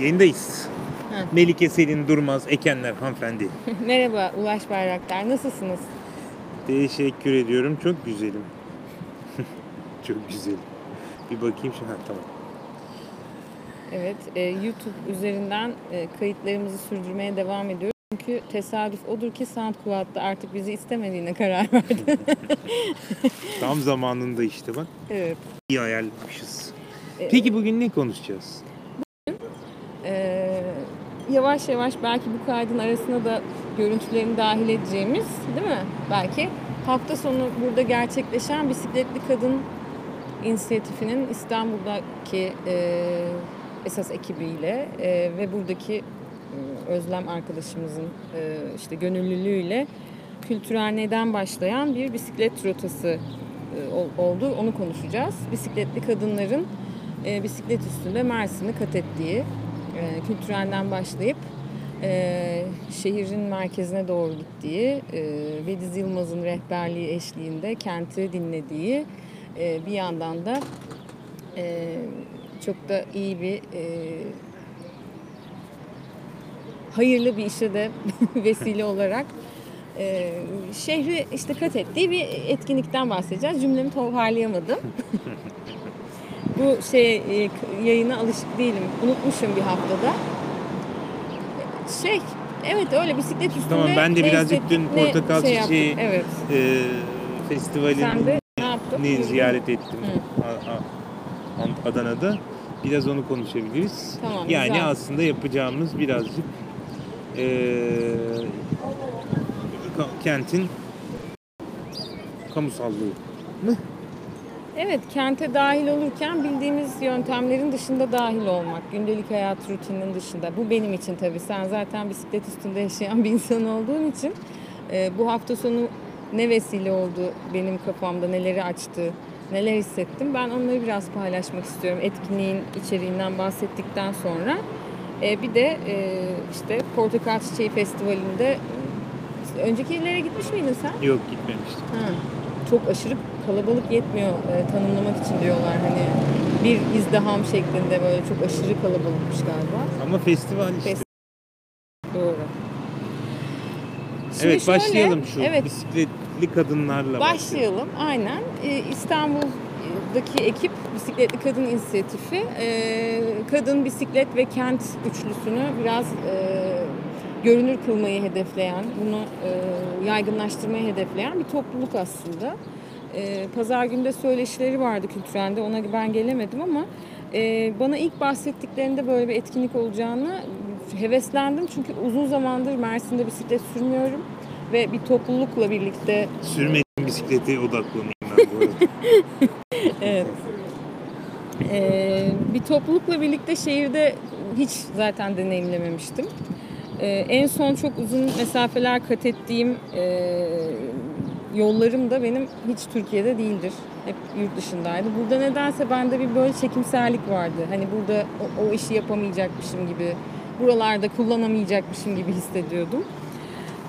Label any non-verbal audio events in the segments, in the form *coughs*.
Yayındayız. Melike Selin Durmaz Ekenler hanımefendi. *laughs* Merhaba Ulaş Bayraktar. Nasılsınız? Teşekkür ediyorum. Çok güzelim. *laughs* Çok güzelim. Bir bakayım şu. Ha tamam. Evet, e, YouTube üzerinden e, kayıtlarımızı sürdürmeye devam ediyoruz. Çünkü tesadüf odur ki SoundCloud'da artık bizi istemediğine karar verdi. *laughs* Tam zamanında işte bak. evet. İyi ayarlamışız. E, Peki bugün ne konuşacağız? Yavaş yavaş belki bu kaydın arasına da görüntülerini dahil edeceğimiz, değil mi? Belki hafta sonu burada gerçekleşen bisikletli kadın inisiyatifinin İstanbul'daki e, esas ekibiyle e, ve buradaki e, Özlem arkadaşımızın e, işte gönüllülüğüyle kültürel neden başlayan bir bisiklet rotası e, ol- oldu. Onu konuşacağız. Bisikletli kadınların e, bisiklet üstünde Mersin'i kat ettiği e, kültürelden başlayıp e, şehrin merkezine doğru gittiği e, Vediz Yılmaz'ın rehberliği eşliğinde kenti dinlediği e, bir yandan da e, çok da iyi bir e, hayırlı bir işe de *laughs* vesile olarak e, şehri işte kat ettiği bir etkinlikten bahsedeceğiz. Cümlemi toparlayamadım. *laughs* Bu şey e, yayına alışık değilim. Unutmuşum bir haftada. Şey, evet öyle bisiklet üstünde. Tamam, ben de birazcık dün ne Portakal şey. Çiçeği Evet. Ee, festivalin Sen de ne yaptın? ni ziyaret ettim Hı. A- A- Adana'da. Biraz onu konuşabiliriz. Tamam, yani güzel. aslında yapacağımız birazcık ka- kentin kamusallığı. Evet, kente dahil olurken bildiğimiz yöntemlerin dışında dahil olmak, gündelik hayat rutininin dışında. Bu benim için tabii. Sen zaten bisiklet üstünde yaşayan bir insan olduğun için e, bu hafta sonu ne vesile oldu benim kafamda, neleri açtı, neler hissettim. Ben onları biraz paylaşmak istiyorum. Etkinliğin içeriğinden bahsettikten sonra. E, bir de e, işte Portakal Çiçeği Festivali'nde işte önceki illere gitmiş miydin sen? Yok gitmemiştim. Ha, çok aşırı kalabalık yetmiyor e, tanımlamak için diyorlar hani bir izdiham şeklinde böyle çok aşırı kalabalıkmış galiba. Ama festival işte. Fes- Doğru. Şimdi evet şöyle, başlayalım şu Evet bisikletli kadınlarla başlayalım aynen. E, İstanbul'daki ekip Bisikletli Kadın İnisiyatifi e, kadın bisiklet ve kent üçlüsünü biraz e, görünür kılmayı hedefleyen, bunu e, yaygınlaştırmayı hedefleyen bir topluluk aslında. E, Pazar günde söyleşileri vardı kültürelde, ona ben gelemedim ama e, bana ilk bahsettiklerinde böyle bir etkinlik olacağını heveslendim. Çünkü uzun zamandır Mersin'de bisiklet sürmüyorum ve bir toplulukla birlikte Sürmediğim bisiklete odaklanayım ben bu arada. *laughs* Evet. Ee, bir toplulukla birlikte şehirde hiç zaten deneyimlememiştim. Ee, en son çok uzun mesafeler kat ettiğim e, yollarım da benim hiç Türkiye'de değildir. Hep yurt dışındaydı. Burada nedense bende bir böyle çekimserlik vardı. Hani burada o, o işi yapamayacakmışım gibi, buralarda kullanamayacakmışım gibi hissediyordum.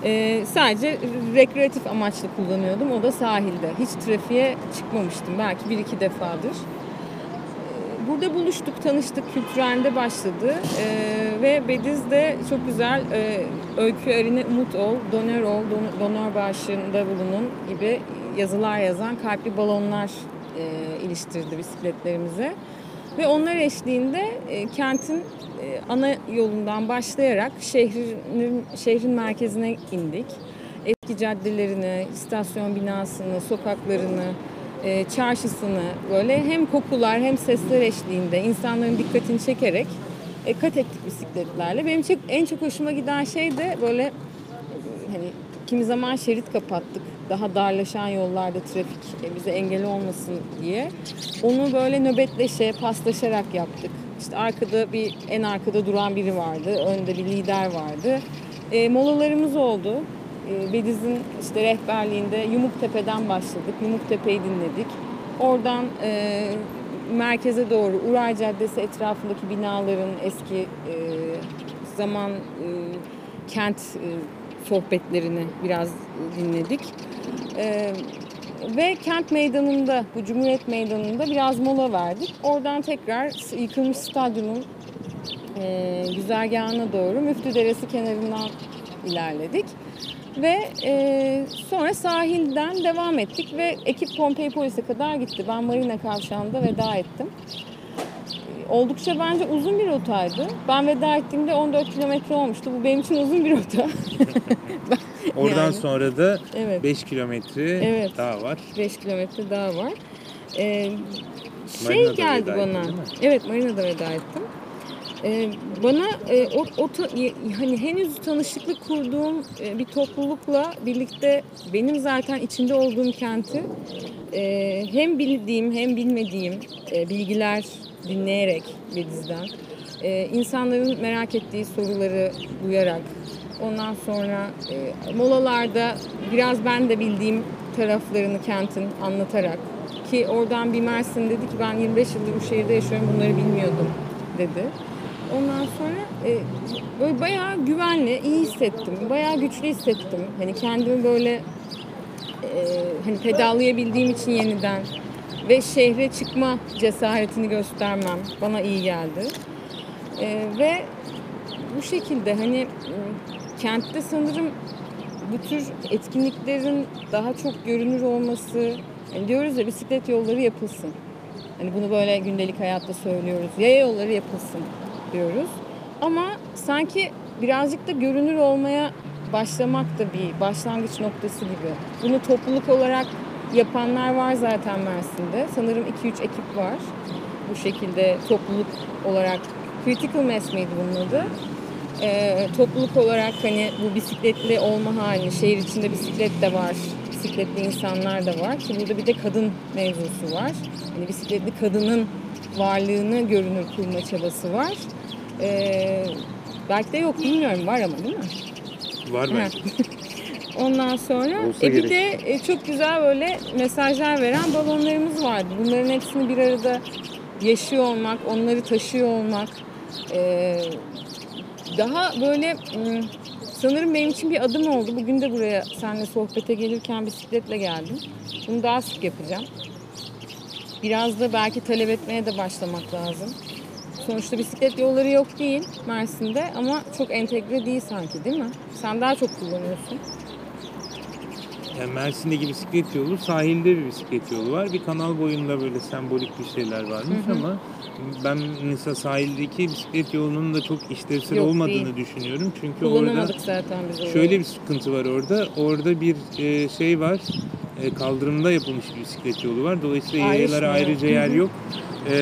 Ee, sadece rekreatif amaçlı kullanıyordum. O da sahilde. Hiç trafiğe çıkmamıştım. Belki bir iki defadır. Burada buluştuk, tanıştık. Kültürelde başladı. Ee, ve Bediz'de çok güzel e, öykü arine umut ol, donör ol, don- donör bağışında bulunun gibi yazılar yazan kalpli balonlar e, iliştirdi bisikletlerimize. Ve onlar eşliğinde e, kentin e, ana yolundan başlayarak şehrin şehrin merkezine indik. Eski caddelerini, istasyon binasını, sokaklarını, e, çarşısını böyle hem kokular hem sesler eşliğinde insanların dikkatini çekerek e, kat ettik bisikletlerle. Benim çok, en çok hoşuma giden şey de böyle hani kimi zaman şerit kapattık. Daha darlaşan yollarda trafik e, bize engel olmasın diye. Onu böyle nöbetleşe, paslaşarak yaptık. İşte arkada bir en arkada duran biri vardı. Önde bir lider vardı. E, molalarımız oldu. E, Bediz'in işte rehberliğinde Yumuktepe'den başladık. Yumuktepe'yi dinledik. Oradan e, merkeze doğru Uray Caddesi etrafındaki binaların eski e, zaman e, kent e, sohbetlerini biraz dinledik. E, ve kent meydanında, bu Cumhuriyet Meydanı'nda biraz mola verdik. Oradan tekrar yıkılmış stadyumun e, güzergahına doğru Müftü Deresi kenarından ilerledik. Ve e, sonra sahilden devam ettik ve ekip Pompei Polis'e kadar gitti. Ben Marina Kavşağı'nda veda ettim. Oldukça bence uzun bir rotaydı. Ben veda ettiğimde 14 kilometre olmuştu. Bu benim için uzun bir rota. *laughs* Oradan Yani. sonra da evet. 5 kilometre Evet. daha var. 5 kilometre daha var. Ee, şey Marina'da geldi bana. mi? Evet Marina'da veda ettim. Ee, bana e, o, o hani henüz tanışıklık kurduğum e, bir toplulukla birlikte benim zaten içinde olduğum kenti e, hem bildiğim hem bilmediğim e, bilgiler dinleyerek Bediz'den e, insanların merak ettiği soruları duyarak ondan sonra e, molalarda biraz ben de bildiğim taraflarını kentin anlatarak ki oradan bir Mersin dedi ki ben 25 yıldır bu şehirde yaşıyorum bunları bilmiyordum dedi. Ondan sonra e, böyle bayağı güvenli, iyi hissettim. Bayağı güçlü hissettim. Hani kendimi böyle e, hani pedallayabildiğim için yeniden ve şehre çıkma cesaretini göstermem bana iyi geldi. E, ve bu şekilde hani e, kentte sanırım bu tür etkinliklerin daha çok görünür olması hani diyoruz ya bisiklet yolları yapılsın. Hani bunu böyle gündelik hayatta söylüyoruz. Yaya yolları yapılsın diyoruz. Ama sanki birazcık da görünür olmaya başlamak da bir başlangıç noktası gibi. Bunu topluluk olarak yapanlar var zaten Mersin'de. Sanırım 2-3 ekip var. Bu şekilde topluluk olarak Critical Mass miydi bunun adı? Ee, topluluk olarak hani bu bisikletli olma halini, şehir içinde bisiklet de var, bisikletli insanlar da var ki burada bir de kadın mevzusu var. Hani bisikletli kadının varlığını görünür kılma çabası var. Ee, belki de yok bilmiyorum var ama değil mi? Var bence. *laughs* Ondan sonra Olsa e, bir de e, çok güzel böyle mesajlar veren balonlarımız vardı. Bunların hepsini bir arada yaşıyor olmak, onları taşıyor olmak e, daha böyle sanırım benim için bir adım oldu. Bugün de buraya seninle sohbete gelirken bisikletle geldim. Bunu daha sık yapacağım. Biraz da belki talep etmeye de başlamak lazım. Sonuçta bisiklet yolları yok değil Mersin'de ama çok entegre değil sanki değil mi? Sen daha çok kullanıyorsun. Yani Mersin'deki bisiklet yolu sahilde bir bisiklet yolu var. Bir kanal boyunda böyle sembolik bir şeyler varmış Hı hı. ama ben mesela sahildeki bisiklet yolunun da çok işlevsel Yok, olmadığını düşünüyorum. Çünkü orada zaten biz şöyle bir sıkıntı var orada. Orada bir e, şey var. E, kaldırımda yapılmış bir bisiklet yolu var. Dolayısıyla Ayrışmıyor. yayalara ayrıca yer Hı hı. yok. E,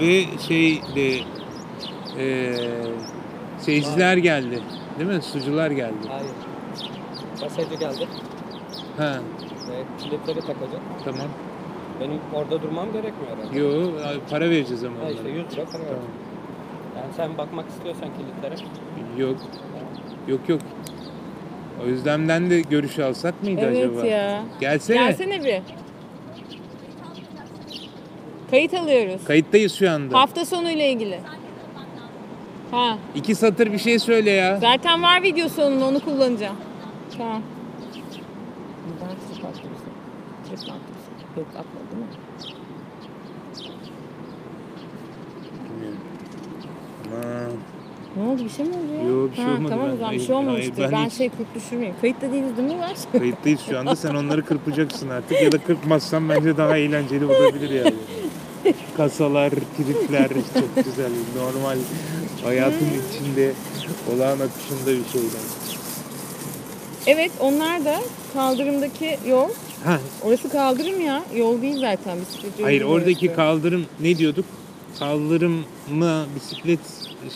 ve şey de e, şeyciler geldi. Değil mi? Sucular geldi. Hayır. Masajı geldi. Ha, Ve kilitleri takacak. tamam. Benim orada durmam gerekmiyor herhalde. Yo, para vereceğiz ama Ha işte 100 lira para Tamam. Yani sen bakmak istiyorsan kilitlere. Yok. Yok yok. O yüzden de görüş alsak mıydı Evet acaba? ya. Gelsene. Gelsene bir. Kayıt alıyoruz. Kayıttayız şu anda. Hafta sonu ile ilgili. Ha, İki satır bir şey söyle ya. zaten var video sonunda onu kullanacağım. Tamam. Trip mi attı bize? Yok atmadı? Bilmiyorum. Aman. Ne oldu bir şey mi oldu ya? Yok, bir şey ha, olmadı. Tamam o zaman bir şey olmamıştır. hayır, ben ben hiç- şey kurt düşürmeyeyim. Kayıtta değiliz değil mi Ulaş? *laughs* Kayıttayız şu anda. Sen onları kırpacaksın artık. Ya da kırpmazsan bence daha eğlenceli olabilir yani. Kasalar, tripler çok güzel. Normal hayatın içinde olağan akışında bir şeyler. Evet onlar da kaldırımdaki yol. Ha, Orası kaldırım ya. Yol değil zaten bisiklet yolu. hayır değil oradaki orası. kaldırım ne diyorduk? Kaldırıma bisiklet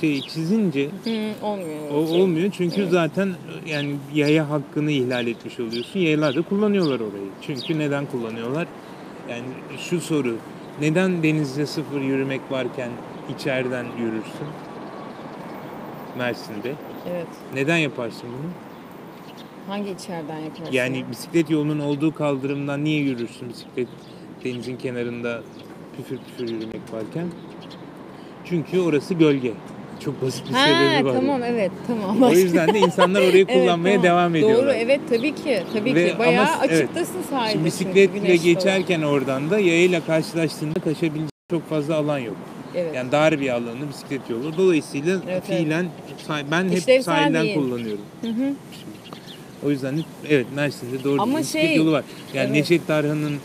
şey çizince Hı, olmuyor. O şey. olmuyor çünkü Evet. zaten yani yaya hakkını ihlal etmiş oluyorsun. Yayalar da kullanıyorlar orayı. Çünkü neden kullanıyorlar? Yani şu soru. Neden denizde sıfır yürümek varken içeriden yürürsün? Mersin'de. Evet. Neden yaparsın bunu? Hangi içeriden yaparsın? Yani bisiklet yolunun olduğu kaldırımdan niye yürürsün bisiklet denizin kenarında püfür püfür yürümek varken? Çünkü orası gölge. Çok basit bir Ha sebebi var. tamam evet tamam. O yüzden de insanlar orayı *laughs* Evet, kullanmaya tamam. devam ediyorlar. Doğru evet tabii ki. Tabii Ve ki. Bayağı ama- evet. açıktasın sahilde. Şimdi bisikletle geçerken oradan da yayayla karşılaştığında kaçabileceğin çok fazla alan yok. Evet. Yani dar bir alanı bisiklet yolu. Dolayısıyla Evet, fiilen sah- ben hep İşlevsel sahilden değil. kullanıyorum. Hı hı. O yüzden de evet Mersin'de doğru Ama bir bisiklet şey, yolu var. Yani evet. Neşet Tarhan'ın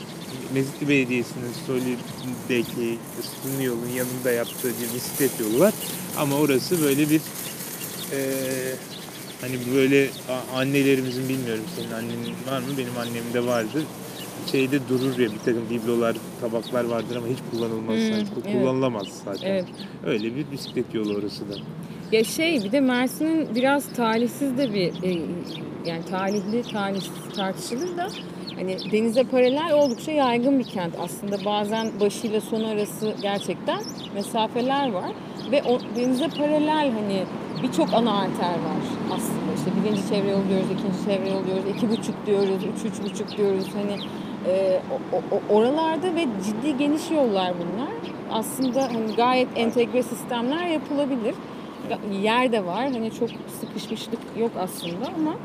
Mezitli Belediyesi'nin Soli'deki Sütunlu yolun yanında yaptığı bir bisiklet yolu var. Ama orası böyle bir eee, hani böyle annelerimizin bilmiyorum senin annenin var mı? Benim annemde vardı. Şeyde durur ya bir takım biblolar, tabaklar vardır ama hiç kullanılmaz Hmm, sanki. evet. Kullanılamaz zaten. Evet. Öyle bir bisiklet yolu orası da. Ya şey bir de Mersin'in biraz talihsiz de bir e, yani talihli talihsiz tartışılır da hani denize paralel oldukça yaygın bir kent. Aslında bazen başıyla sonu arası gerçekten mesafeler var ve o denize paralel hani birçok ana arter var aslında. İşte birinci çevre yolu diyoruz, ikinci çevre yolu diyoruz, iki buçuk diyoruz, üç üç buçuk diyoruz. Hani e, o- o- oralarda ve ciddi geniş yollar bunlar. Aslında hani gayet entegre sistemler yapılabilir yer de var. Hani çok sıkışmışlık yok aslında ama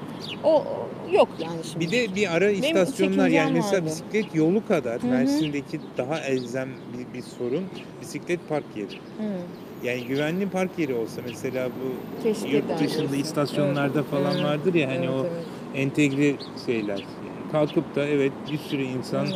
o yok yani şimdi. Bir de bir ara istasyonlar yani mesela vardı. bisiklet yolu kadar Hı hı. Mersin'deki daha elzem bir, bir sorun bisiklet park yeri. Hı, Yani güvenli park yeri olsa mesela bu keşke yurt dışında öyleyse. istasyonlarda Evet, falan evet, vardır ya hani evet, o evet. entegre şeyler. Yani kalkıp da evet bir sürü insan hı.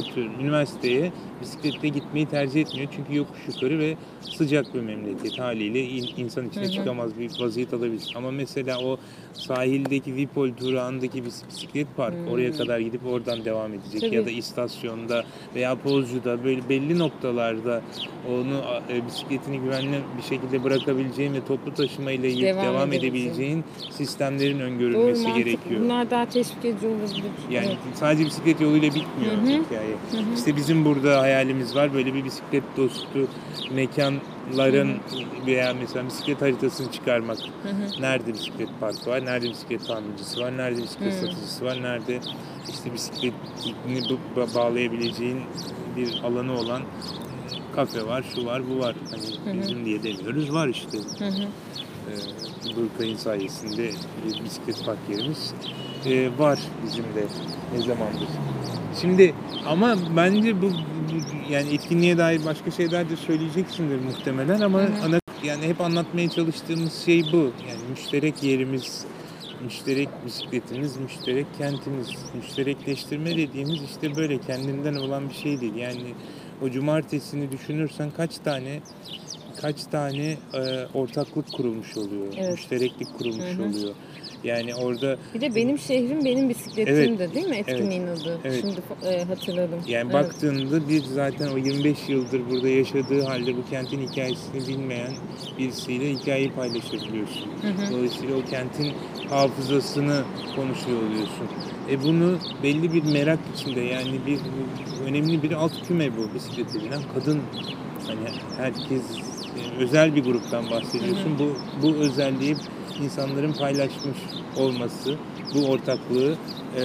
Atıyorum üniversiteye bisikletle gitmeyi tercih etmiyor. Çünkü yokuş yukarı ve sıcak bir memleket haliyle in- insan içine Hı hı. çıkamaz bir vaziyet alabilir. Ama mesela o sahildeki Vipol durağındaki bis- bisiklet park Hı. oraya kadar gidip oradan devam edecek Tabii. ya da istasyonda veya Pozcu'da böyle belli noktalarda onu e, bisikletini güvenli bir şekilde bırakabileceğin ve toplu taşımayla yiyip Devam devam, edebileceğin. sistemlerin Doğru öngörülmesi mantıklı. gerekiyor. Bunlar daha teşvik edici olabilir. Yani Evet. sadece bisiklet yoluyla bitmiyor Hı hı. İşte bizim burada hayalimiz var böyle bir bisiklet dostu mekanların veya mesela bisiklet haritasını çıkarmak. Hı hı. Nerede bisiklet parkı var, nerede bisiklet tamircisi var, nerede bisiklet Hı. satıcısı var, nerede işte bisikletini bağlayabileceğin bir alanı olan kafe var, şu var, bu var. Hani Hı hı. bizim diye demiyoruz, var işte. Hı hı. Ee, Durkay'ın sayesinde bir bisiklet park yerimiz ee, var bizim de ne zamandır. Şimdi ama bence bu, bu- yani etkinliğe dair başka şeyler de söyleyeceksindir muhtemelen ama Hı hı. ana yani hep anlatmaya çalıştığımız şey bu. Yani müşterek yerimiz, müşterek bisikletimiz, müşterek kentimiz. Müşterekleştirme dediğimiz işte böyle kendinden olan bir şey değil. Yani o cumartesini düşünürsen kaç tane kaç tane e, ortaklık kurulmuş oluyor. Evet. Müştereklik kurulmuş Hı hı. oluyor. Yani orada Bir de benim şehrim benim bisikletim Evet, de değil mi etkinliğin adı? evet. Şimdi e, hatırladım. yani Evet. baktığında bir zaten o 25 yıldır burada yaşadığı halde bu kentin hikayesini bilmeyen birisiyle hikayeyi paylaşabiliyorsun. Hı hı. Dolayısıyla o kentin hafızasını konuşuyor oluyorsun. E bunu belli bir merak içinde yani bir önemli bir alt küme bu bisiklete binen kadın. Hani herkes özel bir gruptan bahsediyorsun. Bu bu özelliği insanların paylaşmış olması, bu ortaklığı. e,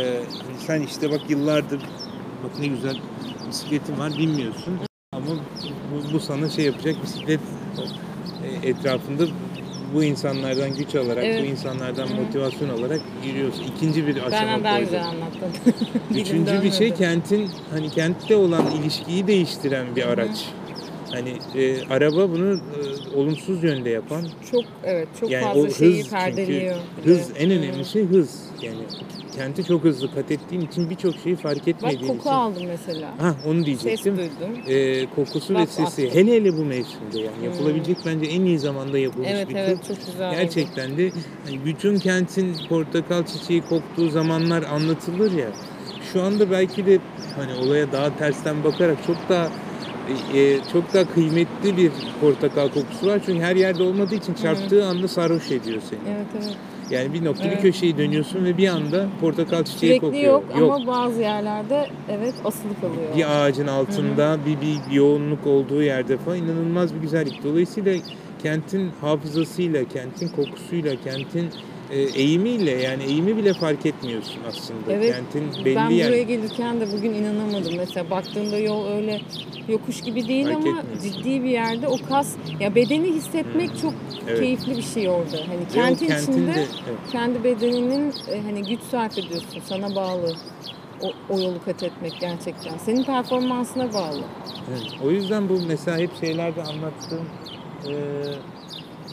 hani sen işte bak yıllardır bak ne güzel bisikletin var bilmiyorsun ama bu, bu sana şey yapacak bisiklet e, etrafında bu insanlardan güç alarak, Evet. bu insanlardan Hı. motivasyon alarak yürüyorsun. İkinci bir aşama Benden daha güzel anlattın. *laughs* Dilim Üçüncü bir şey kentin hani kentte olan ilişkiyi değiştiren bir araç. Hani e, araba bunu e, olumsuz yönde yapan. Çok evet çok yani fazla şeyi hız perdeliyor. çünkü hız Evet. en önemli şey hız. Yani kenti çok hızlı kat ettiğin için birçok şeyi fark Bak etmediğin koku için. aldım mesela. Ha onu Ses diyecektim. duydum. E, kokusu ve Bak, sesi. attım. Hele hele bu mevsimde yani Hmm. yapılabilecek bence en iyi zamanda yapılmış Evet bir evet tur. çok güzel oldu. Gerçekten de hani bütün kentin portakal çiçeği koktuğu zamanlar anlatılır ya. Şu anda belki de hani olaya daha tersten bakarak çok daha e, e, çok daha kıymetli bir portakal kokusu var. Çünkü her yerde olmadığı için çarptığı anda sarhoş ediyor seni. Evet evet. Yani bir nokta Evet. bir köşeyi dönüyorsun ve bir anda portakal çiçeği Sürekli kokuyor. yok, ama bazı yerlerde evet asılı kalıyor. bir ağacın altında bir, bir yoğunluk olduğu yerde falan inanılmaz bir güzellik. Dolayısıyla kentin hafızasıyla, kentin kokusuyla, kentin eğimiyle yani eğimi bile fark etmiyorsun aslında. Evet, Kentin belli ben yer. buraya gelirken de bugün inanamadım. Mesela baktığımda yol öyle yokuş gibi değil Fark ama ciddi bir yerde o kas ya bedeni hissetmek Hmm. çok Evet. keyifli bir şey orada. Hani kentin kentin içinde de- evet. kendi bedeninin e, hani güç sarf ediyorsun sana bağlı. o, o yolu kat etmek gerçekten. Senin performansına bağlı. Evet, O yüzden bu mesela hep şeylerde anlattığım e,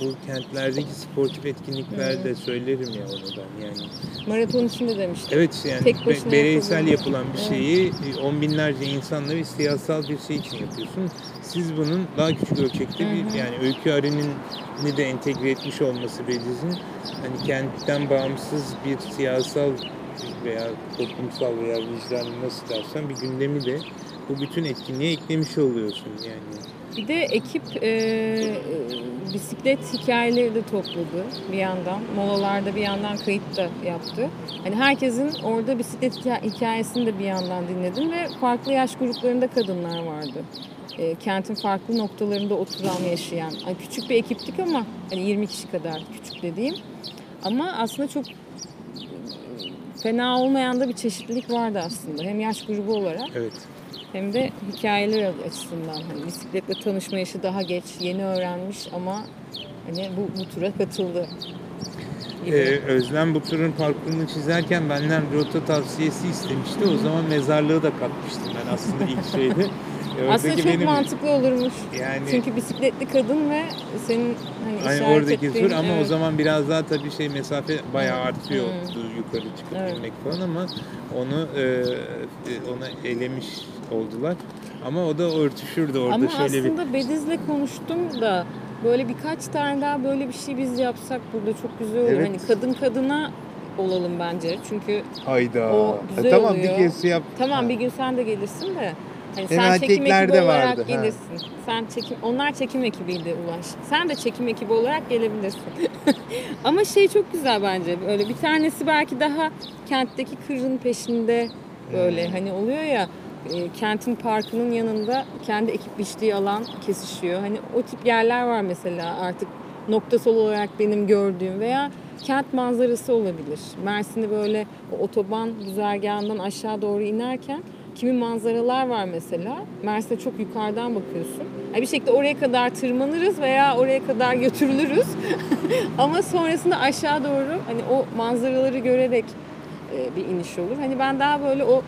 bu kentlerdeki sportif etkinliklerde Hı. söylerim ya onu da yani. Maraton için de demiştim. Evet yani Tek be- bireysel yapılan- bir Evet. şeyi e, on binlerce insanla ve siyasal bir şey için yapıyorsun. Siz bunun daha küçük ölçekte Hı bir yani Öykü Arı'nın de entegre etmiş olması Bediz'in hani kentten bağımsız bir siyasal veya toplumsal veya vicdan nasıl dersen bir gündemi de bu bütün etkinliğe eklemiş oluyorsun yani. Bir de ekip e, bisiklet hikayeleri de topladı bir yandan. Molalarda bir yandan kayıt da yaptı. Hani herkesin orada bisiklet hikaye- hikayesini de bir yandan dinledim ve farklı yaş gruplarında kadınlar vardı. E, kentin farklı noktalarında oturan, yaşayan. Hani küçük bir ekiptik ama hani 20 kişi kadar küçük dediğim. Ama aslında çok fena olmayan da bir çeşitlilik vardı aslında. Hem yaş grubu olarak Evet. Hem de hikayeler açısından hani bisikletle tanışma yaşı daha geç, yeni öğrenmiş ama hani bu, bu tura katıldı. gibi. Ee, Özlem bu turun parkurunu çizerken benden rota tavsiyesi istemişti. O zaman mezarlığı da katmıştım ben aslında ilk şeyde. *laughs* Aslında Oradaki çok benim- mantıklı olurmuş. Yani Çünkü bisikletli kadın ve senin hani Hani işaret oradaki ettiğin- tur ama o evet. zaman biraz daha tabii şey mesafe bayağı Hı, artıyor hı. yukarı çıkıp Evet. inmek falan ama onu e, e, ona elemiş oldular. Ama o da örtüşürdü orada Ama şöyle bir aslında Bediz'le konuştum da böyle birkaç tane daha böyle bir şey biz yapsak burada çok güzel olur. Evet. Hani kadın kadına olalım bence. Çünkü hayda. O güzel E, tamam oluyor. bir kez yap. Tamam bir gün sen de gelirsin de. Hani Hem sen çekim erkekler ekibi de olarak vardı, ha. gelirsin. Sen çekim, onlar çekim ekibiydi Ulaş. Sen de çekim ekibi olarak gelebilirsin. *laughs* Ama şey çok güzel bence. Böyle bir tanesi belki daha kentteki kırın peşinde böyle Hmm. hani oluyor ya e, kentin parkının yanında kendi ekip biçtiği alan kesişiyor. Hani o tip yerler var mesela artık noktasal olarak benim gördüğüm veya kent manzarası olabilir. Mersin'i böyle o otoban güzergahından aşağı doğru inerken kimi manzaralar var mesela. Mersin'e çok yukarıdan bakıyorsun. Yani bir şekilde oraya kadar tırmanırız veya oraya kadar götürülürüz. *laughs* Ama sonrasında aşağı doğru hani o manzaraları görerek e, bir iniş olur. Hani ben daha böyle o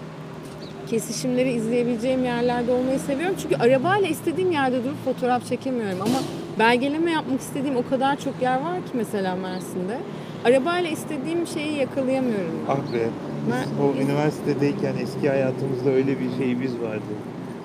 kesişimleri izleyebileceğim yerlerde olmayı seviyorum. Çünkü arabayla istediğim yerde durup fotoğraf çekemiyorum ama belgeleme yapmak istediğim o kadar çok yer var ki mesela Mersin'de. Arabayla istediğim şeyi yakalayamıyorum. ben. Ah be. Biz o üniversitedeyken eski hayatımızda öyle bir şeyimiz vardı.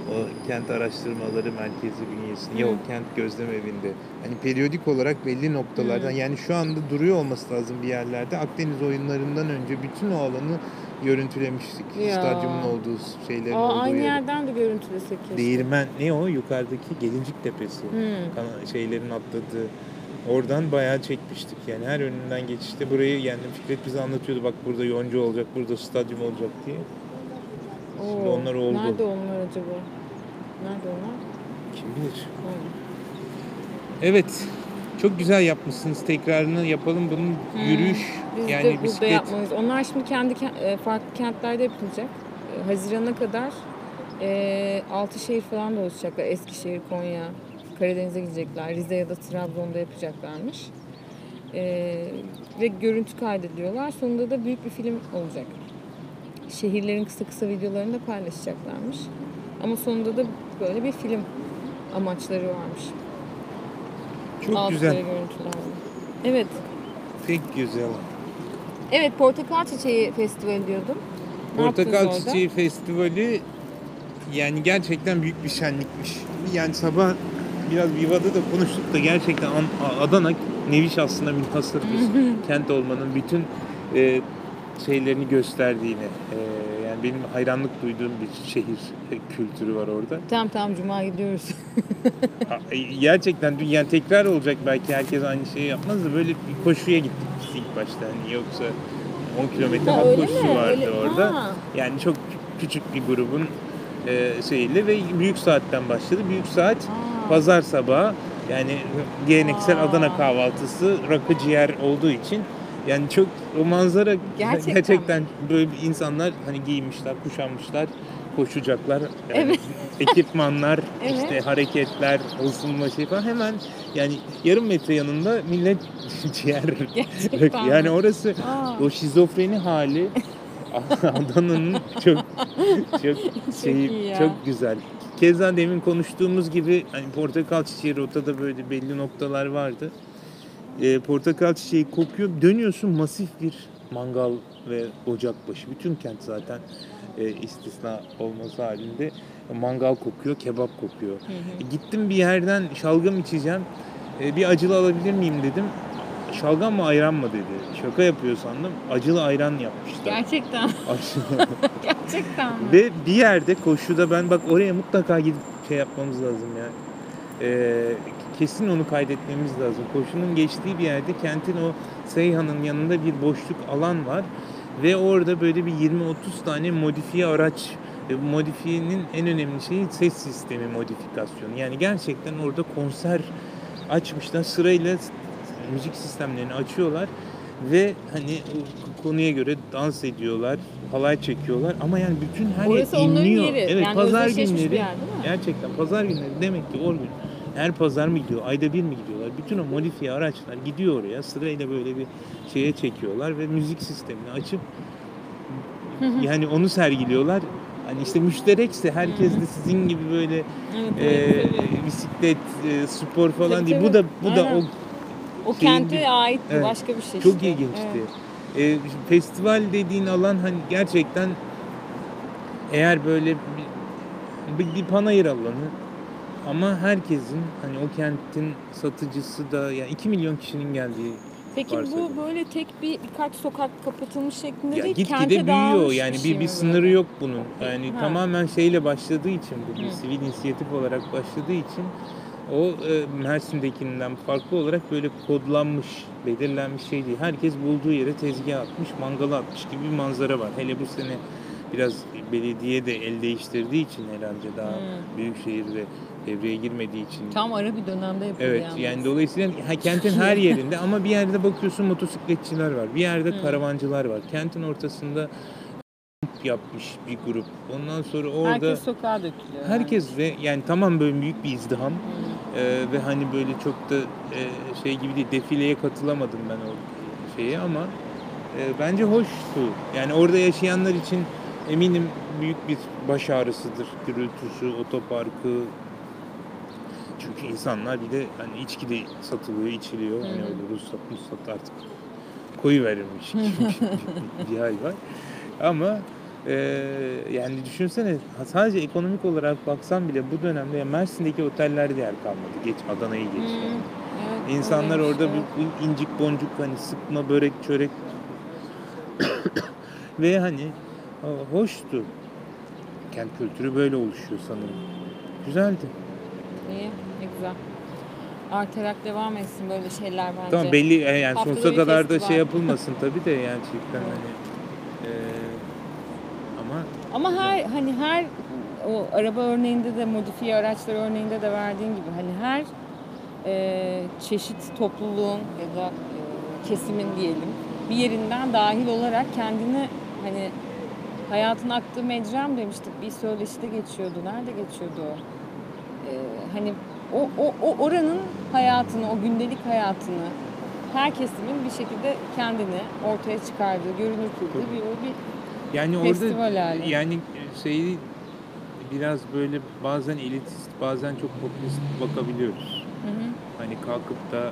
O kent araştırmaları merkezi bünyesinde. O kent gözlem evinde. Hani periyodik olarak belli noktalardan Hı. yani şu anda duruyor olması lazım bir yerlerde. Akdeniz oyunlarından önce bütün o alanı görüntülemiştik. Ya. Stadyumun olduğu şeylerin Aa, olduğu aynı yeri. yerden de görüntülesek keşke. Değirmen ne o yukarıdaki Gelincik Tepesi. Hı. Kana- şeylerin atladığı. Oradan bayağı çekmiştik yani her önünden geçişte burayı yani Fikret bize anlatıyordu bak burada yonca olacak burada stadyum olacak diye. Şimdi Oo, onlar oldu. Nerede onlar acaba? Nerede onlar? Kim bilir. Hı. Evet çok güzel yapmışsınız tekrarını yapalım bunun Hmm. yürüyüş Biz de yani burada bisiklet yapmalıyız. Onlar şimdi kendi ke- e, farklı kentlerde yapılacak. E, Hazirana kadar e, Altışehir falan da oluşacaklar. Eskişehir, Konya, Karadeniz'e gidecekler. Rize ya da Trabzon'da yapacaklarmış. E, ve görüntü kaydediyorlar. Sonunda da büyük bir film olacak. Şehirlerin kısa kısa videolarını da paylaşacaklarmış. Ama sonunda da böyle bir film amaçları varmış. çok Alt güzel görüntülerle. Evet. pek güzel. Evet Portakal Çiçeği Festivali diyordum. Ne Portakal? Çiçeği Festivali yani gerçekten büyük bir şenlikmiş. Yani sabah biraz Viva'da da konuştuk da gerçekten An- Adana Neviş aslında münhasır bir kent olmanın bütün e, şeylerini gösterdiğini e, yani benim hayranlık duyduğum bir şehir e, kültürü var orada. Tamam tamam Cuma gidiyoruz. E, Gerçekten dünya tekrar olacak belki herkes aynı şeyi yapmaz da böyle bir koşuya gittik biz ilk başta hani yoksa 10 kilometre Ha, hap koşusu vardı Öyle- orada. Ha. Yani çok küçük bir grubun e, şeyle ve büyük saatten başladı. Büyük saat Aa. pazar sabahı yani geleneksel Aa. Adana kahvaltısı rakı ciğer olduğu için yani çok o manzara Gerçekten gerçekten böyle insanlar hani giyinmişler, kuşanmışlar, koşacaklar. Yani Evet. *laughs* ekipmanlar, Evet. işte hareketler, ısınma şey falan hemen yani yarım metre yanında millet *laughs* ciğer Gerçekten yani orası Aa. o şizofreni hali *laughs* Adana'nın çok *laughs* çok şey, ya. çok güzel. Keza demin konuştuğumuz gibi hani portakal çiçeği rotada böyle belli noktalar vardı. Ee, portakal çiçeği kokuyor. Dönüyorsun masif bir mangal ve ocakbaşı. Bütün kent zaten e, istisna olması halinde mangal kokuyor, kebap kokuyor. Hı hı. E, Gittim bir yerden şalgam içeceğim. E, bir acılı alabilir miyim dedim. Şalgam mı ayran mı dedi. Şaka yapıyor sandım. Acılı ayran yapmışlar. Gerçekten. *laughs* Gerçekten mi? Ve bir yerde koşuda ben bak oraya mutlaka gidip şey yapmamız lazım ya. Ee, kesin onu kaydetmemiz lazım. Koşunun geçtiği bir yerde kentin o Seyhan'ın yanında bir boşluk alan var. Ve orada böyle bir 20-30 tane modifiye araç e, modifiyenin en önemli şeyi ses sistemi modifikasyonu. Yani gerçekten orada konser açmışlar sırayla müzik sistemlerini açıyorlar ve hani konuya göre dans ediyorlar, halay çekiyorlar ama yani bütün her Orası yer inliyor. yeri. Evet yani pazar günleri yer gerçekten pazar günleri demek ki o gün her pazar mı gidiyor, ayda bir mi gidiyorlar? Bütün o modifiye araçlar gidiyor oraya sırayla böyle bir şeye çekiyorlar ve müzik sistemini açıp yani onu sergiliyorlar. Hani işte müşterekse herkes de sizin gibi böyle Evet, e, evet, bisiklet, e, spor falan Tabii, değil. Bu da bu da Aynen. o O şeyin kente bir- ait Evet. başka bir şey çok işte. ilginçti. Evet. E, festival dediğin alan hani gerçekten eğer böyle bir, bir, bir panayır alanı ama herkesin hani o kentin satıcısı da yani 2 milyon kişinin geldiği Peki bu böyle tek bir birkaç sokak kapatılmış şeklinde ya değil, kente büyüyor yani şey bir bir böyle? sınırı yok bunun. Yani Ha. tamamen şeyle başladığı için bu bir sivil inisiyatif olarak başladığı için o e, Mersin'dekinden farklı olarak böyle kodlanmış, belirlenmiş şey değil. Herkes bulduğu yere tezgah atmış, mangala atmış gibi bir manzara var. Hele bu sene biraz belediye de el değiştirdiği için herhalde daha Hı. büyük şehirde devreye girmediği için Tam ara bir dönemde yapıldı Evet yalnız. yani dolayısıyla kentin her *laughs* yerinde ama bir yerde bakıyorsun motosikletçiler var. Bir yerde Hı. karavancılar var. Kentin ortasında yapmış bir grup. Ondan sonra orada Herkes herkes, sokağa dökülüyor. ve yani tamam böyle büyük bir izdiham Hı. Ee, ve hani böyle çok da e, şey gibi değil defileye katılamadım ben o şeye ama e, bence hoştu. Yani orada yaşayanlar için eminim büyük bir baş ağrısıdır. Gürültüsü, otoparkı, çünkü insanlar bir de hani içki de satılıyor, içiliyor. Hani Hı hı. öyle ruhsat, ruhsat artık koyu verilmiş bir hal var. Ama e, yani düşünsene sadece ekonomik olarak baksan bile bu dönemde ya Mersin'deki otellerde yer kalmadı. Geç Adana'yı geç. Yani. Evet, İnsanlar orada evet. bir, bir incik boncuk hani sıkma börek çörek *coughs* ve hani hoştu. Kent kültürü böyle oluşuyor sanırım. Güzeldi. İyi, ne güzel. Artarak devam etsin böyle şeyler bence. Tamam belli e, yani Haftada sonsuza kadar da şey yapılmasın tabii de yani gerçekten hani ama her hani her o araba örneğinde de modifiye araçlar örneğinde de verdiğin gibi hani her e, çeşit topluluğun ya da e, kesimin diyelim bir yerinden dahil olarak kendini hani hayatın aktığı mecra mı demiştik bir söyleşide geçiyordu. Nerede geçiyordu o? E, hani o, o, o oranın hayatını, o gündelik hayatını her kesimin bir şekilde kendini ortaya çıkardığı, görünür kıldığı bir, bir yani orada hali. yani şeyi biraz böyle bazen elitist bazen çok popülist bakabiliyoruz. Hı hı. Hani kalkıp da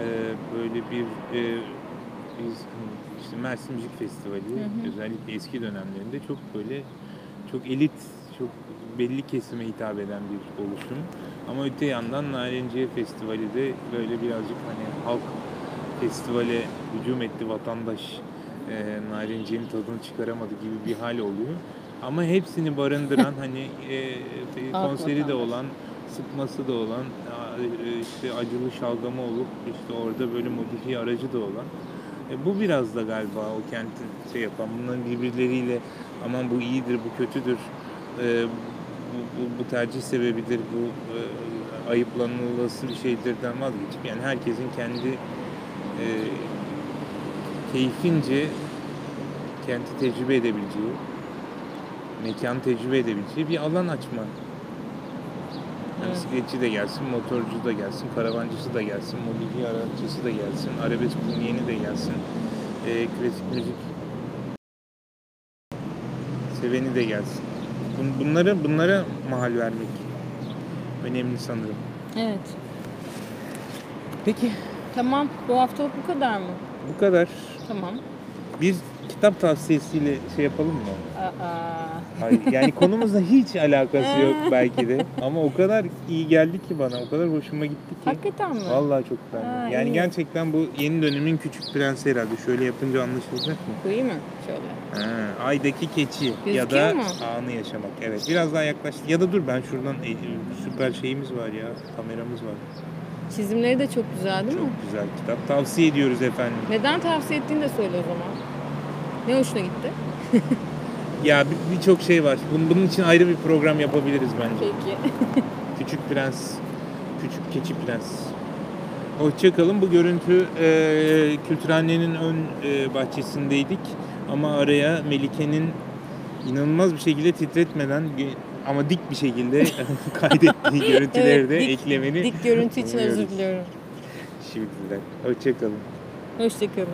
e, böyle bir e, biz işte Mersin Müzik Festivali Hı hı. özellikle eski dönemlerinde çok böyle çok elit çok belli kesime hitap eden bir oluşum. Ama öte yandan Narenciye Festivali de böyle birazcık hani halk festivale hücum etti vatandaş e, Narenciye'nin tadını çıkaramadı gibi bir hal oluyor. Ama hepsini barındıran *laughs* hani e, Halk konseri de olan sıkması da olan e, işte acılı şalgamı olup işte orada böyle modifiye aracı da olan. E, bu biraz da galiba o kentin şey yapan bunların birbirleriyle aman bu iyidir bu kötüdür e, bu, bu, bu tercih sebebidir bu e, ayıplanılması bir şeydirden vazgeçip yani herkesin kendi e, keyfince kenti tecrübe edebileceği mekan tecrübe edebileceği bir alan açma yani Evet. bisikletçi de gelsin, motorcu da gelsin, karavancısı da gelsin, mobilya araççısı da gelsin, arabesk dinleyeni de gelsin, e, klasik müzik Seveni de gelsin. Bun- Bunları bunlara mahal vermek önemli sanırım. Evet. Peki Tamam. Bu haftalık bu kadar mı? bu kadar. Tamam. Bir kitap tavsiyesiyle şey yapalım mı? Aa. Hayır, yani konumuzla hiç alakası yok *laughs* belki de. Ama o kadar iyi geldi ki bana, o kadar hoşuma gitti ki. Hakikaten mi? Vallahi çok beğendim. Ha, yani iyi. gerçekten bu yeni dönemin küçük prensi herhalde. Şöyle yapınca anlaşılacak mı? Koyayım mı? Şöyle. Ha, Aydaki keçi ya Gözüküyor da mu? anı yaşamak. Evet biraz daha yaklaştı. Ya da dur ben şuradan e, süper şeyimiz var ya. Kameramız var. Çizimleri de çok güzel değil mi? Çok güzel kitap. Tavsiye ediyoruz efendim. Neden tavsiye ettiğini de söyle o zaman. Ne hoşuna gitti? *laughs* Ya bir- birçok şey var. Bunun, bunun için ayrı bir program yapabiliriz bence. Peki. *laughs* Küçük Prens, Küçük Keçi Prens. Hoşçakalın. Bu görüntü e, Kültürhane'nin ön e, bahçesindeydik. Ama araya Melike'nin inanılmaz bir şekilde titretmeden ama dik bir şekilde *laughs* kaydettiği görüntüleri Evet, de dik- eklemeni Dik görüntü için özür diliyorum. Şimdiden. Hoşçakalın. Hoşçakalın.